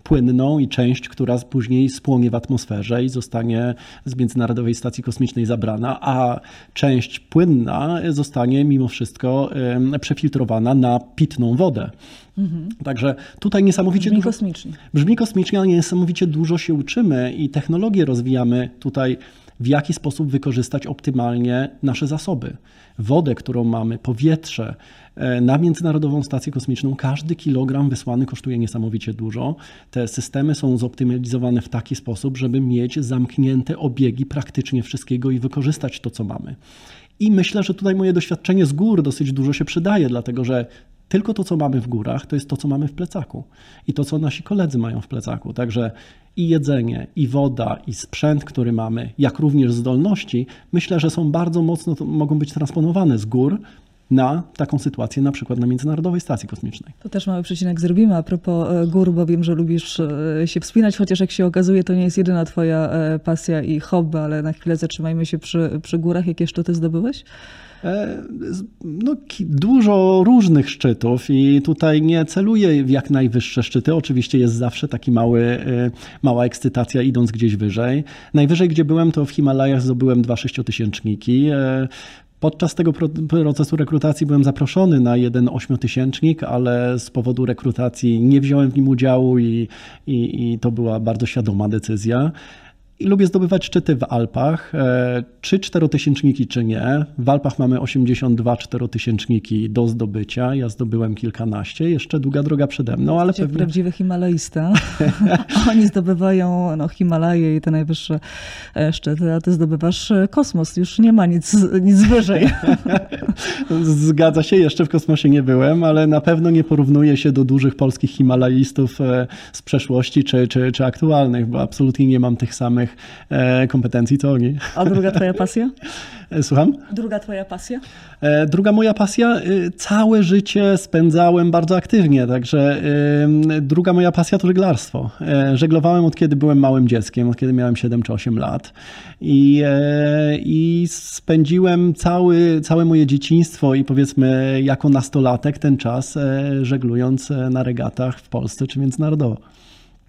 płynną i część, która później spłonie w atmosferze i zostanie z Międzynarodowej Stacji Kosmicznej zabrana, a część płynna zostanie mimo wszystko przefiltrowana na pitną wodę. Mhm. Także tutaj niesamowicie brzmi dużo. Kosmicznie. Brzmi kosmicznie, ale niesamowicie dużo się uczymy i technologię rozwijamy tutaj, w jaki sposób wykorzystać optymalnie nasze zasoby. Wodę, którą mamy, powietrze, na Międzynarodową Stację Kosmiczną każdy kilogram wysłany kosztuje niesamowicie dużo. Te systemy są zoptymalizowane w taki sposób, żeby mieć zamknięte obiegi praktycznie wszystkiego i wykorzystać to, co mamy. I myślę, że tutaj moje doświadczenie z gór dosyć dużo się przydaje, dlatego że tylko to, co mamy w górach, to jest to, co mamy w plecaku i to, co nasi koledzy mają w plecaku. Także i jedzenie, i woda, i sprzęt, który mamy, jak również zdolności, myślę, że są bardzo mocno, mogą być transponowane z gór na taką sytuację, na przykład na Międzynarodowej Stacji Kosmicznej. To też mały przecinek zrobimy a propos e, gór, bo wiem, że lubisz e, się wspinać, chociaż jak się okazuje, to nie jest jedyna twoja e, pasja i hobby, ale na chwilę zatrzymajmy się przy, przy górach. Jakie szczyty zdobyłeś? No, dużo różnych szczytów i tutaj nie celuję w jak najwyższe szczyty. Oczywiście jest zawsze taki mały, mała ekscytacja idąc gdzieś wyżej. Najwyżej, gdzie byłem, to w Himalajach zdobyłem dwa sześciotysięczniki. Podczas tego procesu rekrutacji byłem zaproszony na jeden ośmiotysięcznik, ale z powodu rekrutacji nie wziąłem w nim udziału i, i, i to była bardzo świadoma decyzja. I lubię zdobywać szczyty w Alpach. E, czy czterotysięczniki, czy nie. W Alpach mamy 82 czterotysięczniki do zdobycia. Ja zdobyłem kilkanaście. Jeszcze długa droga przede mną, ale pewnie... prawdziwy Himalajista. Oni zdobywają no, Himalaje i te najwyższe e, szczyty, a ty zdobywasz e, kosmos. Już nie ma nic, nic wyżej. Zgadza się, jeszcze w kosmosie nie byłem, ale na pewno nie porównuję się do dużych polskich Himalajistów z przeszłości czy, czy, czy aktualnych, bo absolutnie nie mam tych samych E, kompetencji oni. A druga twoja pasja? E, słucham? Druga twoja pasja? E, druga moja pasja, całe życie spędzałem bardzo aktywnie, także druga moja pasja to żeglarstwo. Żeglowałem od kiedy byłem małym dzieckiem, od kiedy miałem 7 czy 8 lat i, i spędziłem cały, całe moje dzieciństwo i powiedzmy jako nastolatek ten czas żeglując na regatach w Polsce czy międzynarodowo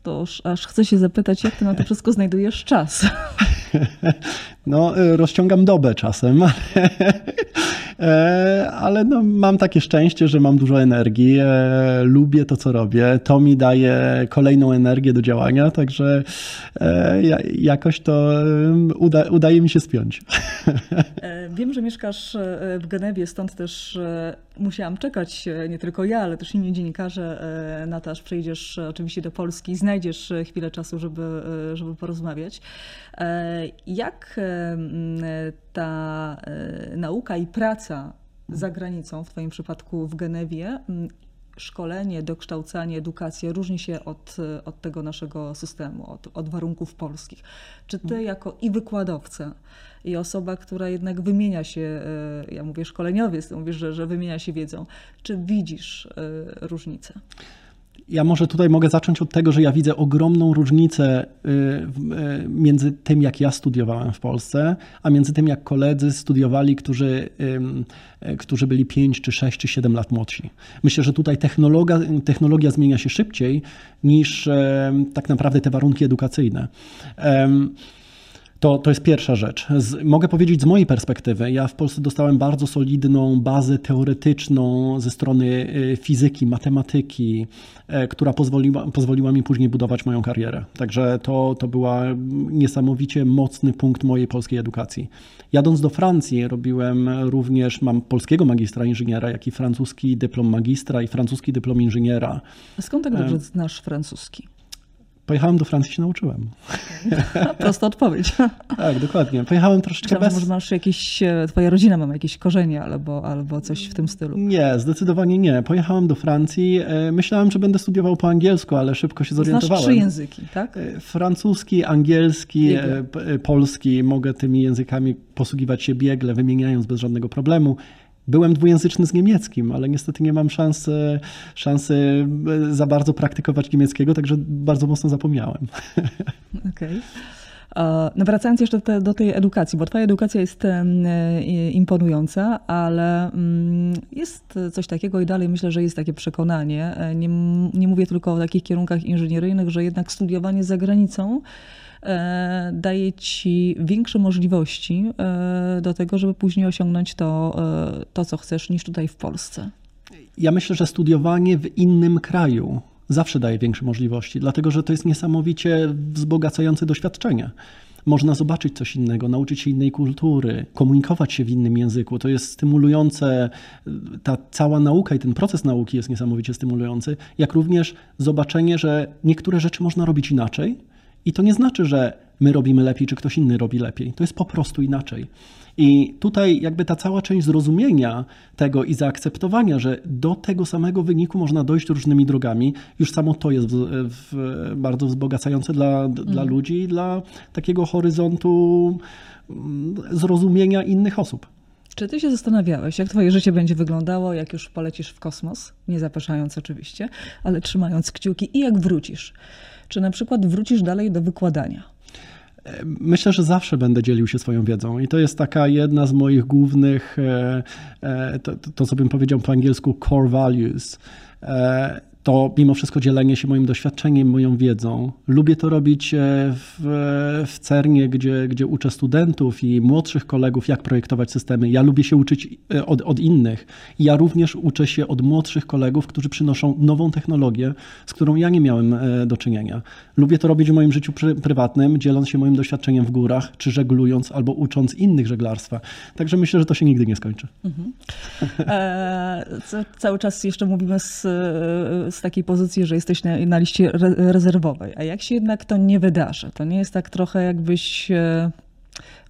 to aż chcę się zapytać, jak ty na to wszystko znajdujesz czas? No, y, rozciągam dobę czasem, e, ale no, mam takie szczęście, że mam dużo energii, e, lubię to, co robię, to mi daje kolejną energię do działania, także e, jakoś to uda, udaje mi się spiąć. Wiem, że mieszkasz w Genewie, stąd też musiałam czekać, nie tylko ja, ale też inni dziennikarze, na przyjdziesz oczywiście do Polski i znajdziesz chwilę czasu, żeby, żeby porozmawiać. Jak ta e, nauka i praca za granicą, w Twoim przypadku w Genewie, szkolenie, dokształcanie, edukacja różni się od, od tego naszego systemu, od, od warunków polskich. Czy ty mhm. jako i wykładowca, i osoba, która jednak wymienia się, e, ja mówię szkoleniowiec, mówisz, że, że wymienia się wiedzą, czy widzisz e, różnicę? Ja może tutaj mogę zacząć od tego, że ja widzę ogromną różnicę y, y, między tym, jak ja studiowałem w Polsce, a między tym, jak koledzy studiowali, którzy, y, którzy byli 5 czy 6 czy 7 lat młodsi. Myślę, że tutaj technologia, technologia zmienia się szybciej niż tak naprawdę te warunki edukacyjne. To, to jest pierwsza rzecz. Z, mogę powiedzieć z mojej perspektywy, ja w Polsce dostałem bardzo solidną bazę teoretyczną ze strony y, fizyki, matematyki, e, która pozwoliła, pozwoliła mi później budować moją karierę. Także to, to była niesamowicie mocny punkt mojej polskiej edukacji. Jadąc do Francji robiłem również, mam polskiego magistra inżyniera, jak i francuski dyplom magistra i francuski dyplom inżyniera. A skąd tak dobrze znasz francuski? Pojechałem do Francji, się nauczyłem. Prosta odpowiedź. tak, dokładnie. Pojechałem troszeczkę Myślałam, bez... Może masz jakieś, e, twoja rodzina ma jakieś korzenie albo, albo coś w tym stylu. Nie, zdecydowanie nie. Pojechałem do Francji. E, myślałem, że będę studiował po angielsku, ale szybko się zorientowałem. Znasz trzy języki, tak? E, francuski, angielski, biegle. polski. Mogę tymi językami posługiwać się biegle, wymieniając bez żadnego problemu. Byłem dwujęzyczny z niemieckim, ale niestety nie mam szansy, szansy e, za bardzo praktykować niemieckiego, także bardzo mocno zapomniałem. Okej. Okay. No wracając jeszcze do, do, tej edukacji, bo Twoja edukacja jest e, imponująca, ale mm, jest coś takiego i dalej myślę, że jest takie przekonanie. E, nie, nie mówię tylko o takich kierunkach inżynieryjnych, że jednak studiowanie za granicą daje ci większe możliwości e, do tego, żeby później osiągnąć to, e, to co chcesz, niż tutaj w Polsce. Ja myślę, że studiowanie w innym kraju zawsze daje większe możliwości, dlatego że to jest niesamowicie wzbogacające doświadczenie. Można zobaczyć coś innego, nauczyć się innej kultury, komunikować się w innym języku. To jest stymulujące, ta cała nauka i ten proces nauki jest niesamowicie stymulujący, jak również zobaczenie, że niektóre rzeczy można robić inaczej, i to nie znaczy, że my robimy lepiej, czy ktoś inny robi lepiej. To jest po prostu inaczej. I tutaj jakby ta cała część zrozumienia tego i zaakceptowania, że do tego samego wyniku można dojść różnymi drogami, już samo to jest w, w, bardzo wzbogacające dla, dla mhm. ludzi i dla takiego horyzontu mm, zrozumienia innych osób. Czy ty się zastanawiałeś, jak twoje życie będzie wyglądało, jak już polecisz w kosmos, nie zapraszając oczywiście, ale trzymając kciuki i jak wrócisz? Czy na przykład wrócisz dalej do wykładania? Myślę, że zawsze będę dzielił się swoją wiedzą i to jest taka jedna z moich głównych, e, e, to, to co bym powiedział po angielsku, core values e, to mimo wszystko dzielenie się moim doświadczeniem, moją wiedzą. Lubię to robić e, w, w CERNie, gdzie, gdzie uczę studentów i młodszych kolegów, jak projektować systemy. Ja lubię się uczyć e, od, od innych. Ja również uczę się od młodszych kolegów, którzy przynoszą nową technologię, z którą ja nie miałem e, do czynienia. Lubię to robić w moim życiu prywatnym, dzieląc się moim doświadczeniem w górach, czy żeglując, albo ucząc innych żeglarstwa. Także myślę, że to się nigdy nie skończy. Mhm. Cały czas jeszcze mówimy z z takiej pozycji, że jesteś na, na liście re, rezerwowej. A jak się jednak to nie wydarzy? To nie jest tak trochę jakbyś e,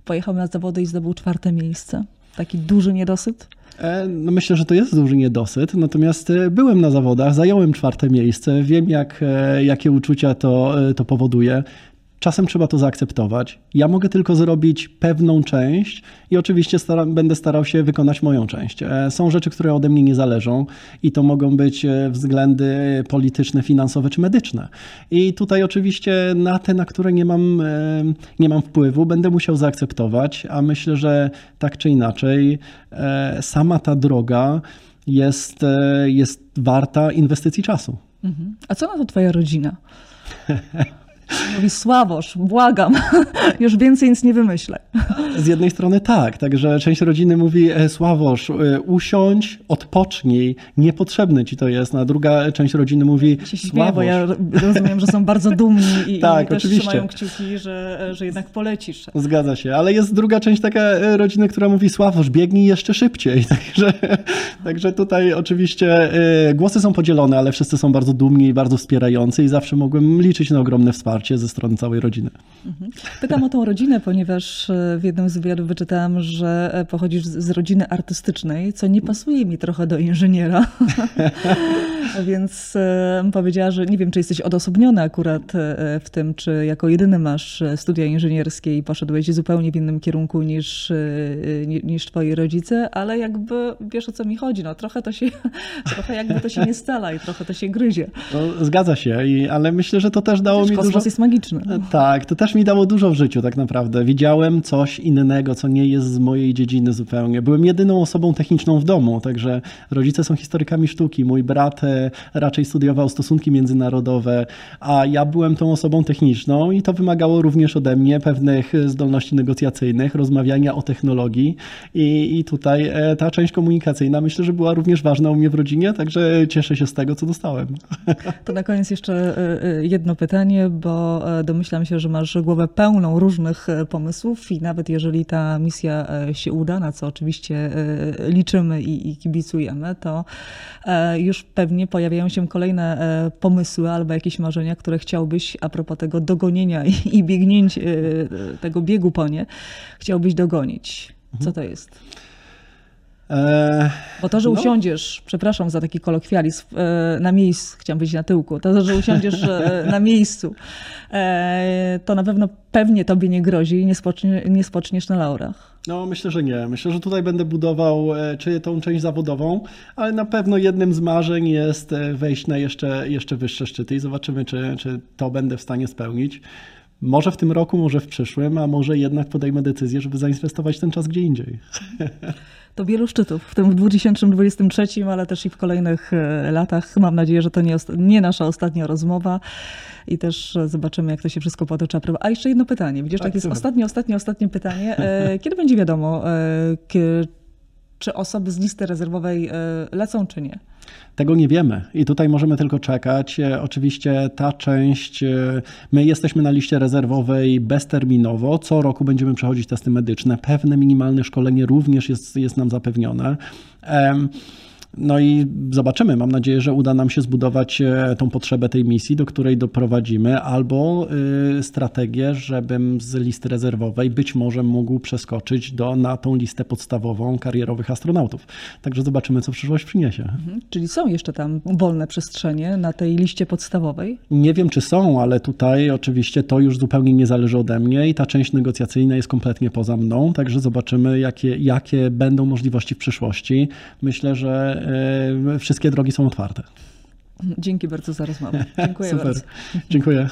pojechał na zawody i zdobył czwarte miejsce? Taki duży niedosyt? E, no myślę, że to jest duży niedosyt, natomiast e, byłem na zawodach, zająłem czwarte miejsce, wiem jak, jakie uczucia to, to powoduje. Czasem trzeba to zaakceptować. Ja mogę tylko zrobić pewną część i oczywiście staram, będę starał się wykonać moją część. E, są rzeczy, które ode mnie nie zależą i to mogą być e, względy polityczne, finansowe czy medyczne. I tutaj oczywiście na te, na które nie mam, e, nie mam wpływu, będę musiał zaakceptować, a myślę, że tak czy inaczej sama ta droga jest, jest warta inwestycji czasu. Mhm. A co na to twoja rodzina? Mówi Sławosz, błagam, już więcej nic nie wymyślę. Z jednej strony tak, także część rodziny mówi e, Sławosz, e, usiądź, odpocznij, niepotrzebny ci to jest, a druga część rodziny mówi się śmieję, bo ja rozumiem, że są bardzo dumni i, tak, i też oczywiście. trzymają kciuki, że, że jednak polecisz. Zgadza się, ale jest druga część taka e, rodziny, która mówi Sławosz, biegnij jeszcze szybciej, także, także tutaj oczywiście głosy są podzielone, ale wszyscy są bardzo dumni i bardzo wspierający i zawsze mogłem liczyć na ogromne wsparcie wsparcie ze strony całej rodziny. Mhm. Pytam o tą rodzinę, ponieważ e, w jednym z wywiadów wyczytałam, że e, pochodzisz z rodziny artystycznej, co nie pasuje mi trochę do inżyniera. Więc e, powiedziała, że nie wiem, czy jesteś odosobniony akurat w tym, czy jako jedyny masz studia inżynierskie i poszedłeś zupełnie w innym kierunku niż, ni- niż twoi rodzice, ale jakby wiesz o co mi chodzi. No, trochę to się, trochę jakby to się nie stala i trochę to się gryzie. No, zgadza się, i, ale myślę, że to też dało Wiesz, mi kosmos jest magiczny. Tak, to też mi dało dużo w życiu tak naprawdę. Widziałem coś innego, co nie jest z mojej dziedziny zupełnie. Byłem jedyną osobą techniczną w domu, także rodzice są historykami sztuki. Mój brat e, raczej studiował stosunki międzynarodowe, a ja byłem tą osobą techniczną i to wymagało również ode mnie pewnych zdolności negocjacyjnych, rozmawiania o technologii i, i tutaj e, ta część komunikacyjna myślę, że była również ważna u mnie w rodzinie, także cieszę się z tego, co dostałem. To na koniec jeszcze e, jedno pytanie, bo e, domyślam się, że masz głowę pełną różnych e, pomysłów i nawet jeżeli ta misja e, się uda, na co oczywiście liczymy i, i kibicujemy, to już pewnie pojawiają się kolejne pomysły albo jakieś marzenia, które chciałbyś a propos tego dogonienia i, i biegnięć, tego biegu po nie, chciałbyś dogonić. Co to jest? E, Bo to, że No. usiądziesz, przepraszam za taki kolokwializm, e, na miejscu, chciałam być na tyłku, to, że usiądziesz e, na miejscu, to na pewno pewnie tobie nie grozi i nie, spocznie, nie spoczniesz na laurach. No, myślę, że nie. Myślę, że tutaj będę budował czy tą część zawodową, ale na pewno jednym z marzeń jest wejść na jeszcze, jeszcze wyższe szczyty i zobaczymy, czy, czy to będę w stanie spełnić. Może w tym roku, może w przyszłym, a może jednak podejmę decyzję, żeby zainwestować ten czas gdzie indziej. To wielu szczytów, w tym w 2023, ale też i w kolejnych e, latach. Mam nadzieję, że to nie, nie nasza ostatnia rozmowa i też e, zobaczymy, jak to się wszystko potoczy. A jeszcze jedno pytanie. Widzisz, Tak, tak jest ostatnie, ostatnie, ostatnie pytanie. E, Kiedy będzie wiadomo, czy osoby z listy rezerwowej lecą, czy nie? Tego nie wiemy i tutaj możemy tylko czekać. E, Oczywiście ta część, e, my jesteśmy na liście rezerwowej bezterminowo. Co roku będziemy przechodzić testy medyczne. Pewne minimalne szkolenie również jest, jest nam zapewnione. Em, No i zobaczymy. Mam nadzieję, że uda nam się zbudować e, tą potrzebę tej misji, do której doprowadzimy, albo y, strategię, żebym z listy rezerwowej być może mógł przeskoczyć do, na tą listę podstawową karierowych astronautów. Także zobaczymy, co przyszłość przyniesie. Mhm. Czyli są jeszcze tam wolne przestrzenie na tej liście podstawowej? Nie wiem, czy są, ale tutaj oczywiście to już zupełnie nie zależy ode mnie i ta część negocjacyjna jest kompletnie poza mną, także zobaczymy, jakie, jakie będą możliwości w przyszłości. Myślę, że e, wszystkie drogi są otwarte. Dzięki bardzo za rozmowę. Dziękuję Super. bardzo. Dziękuję.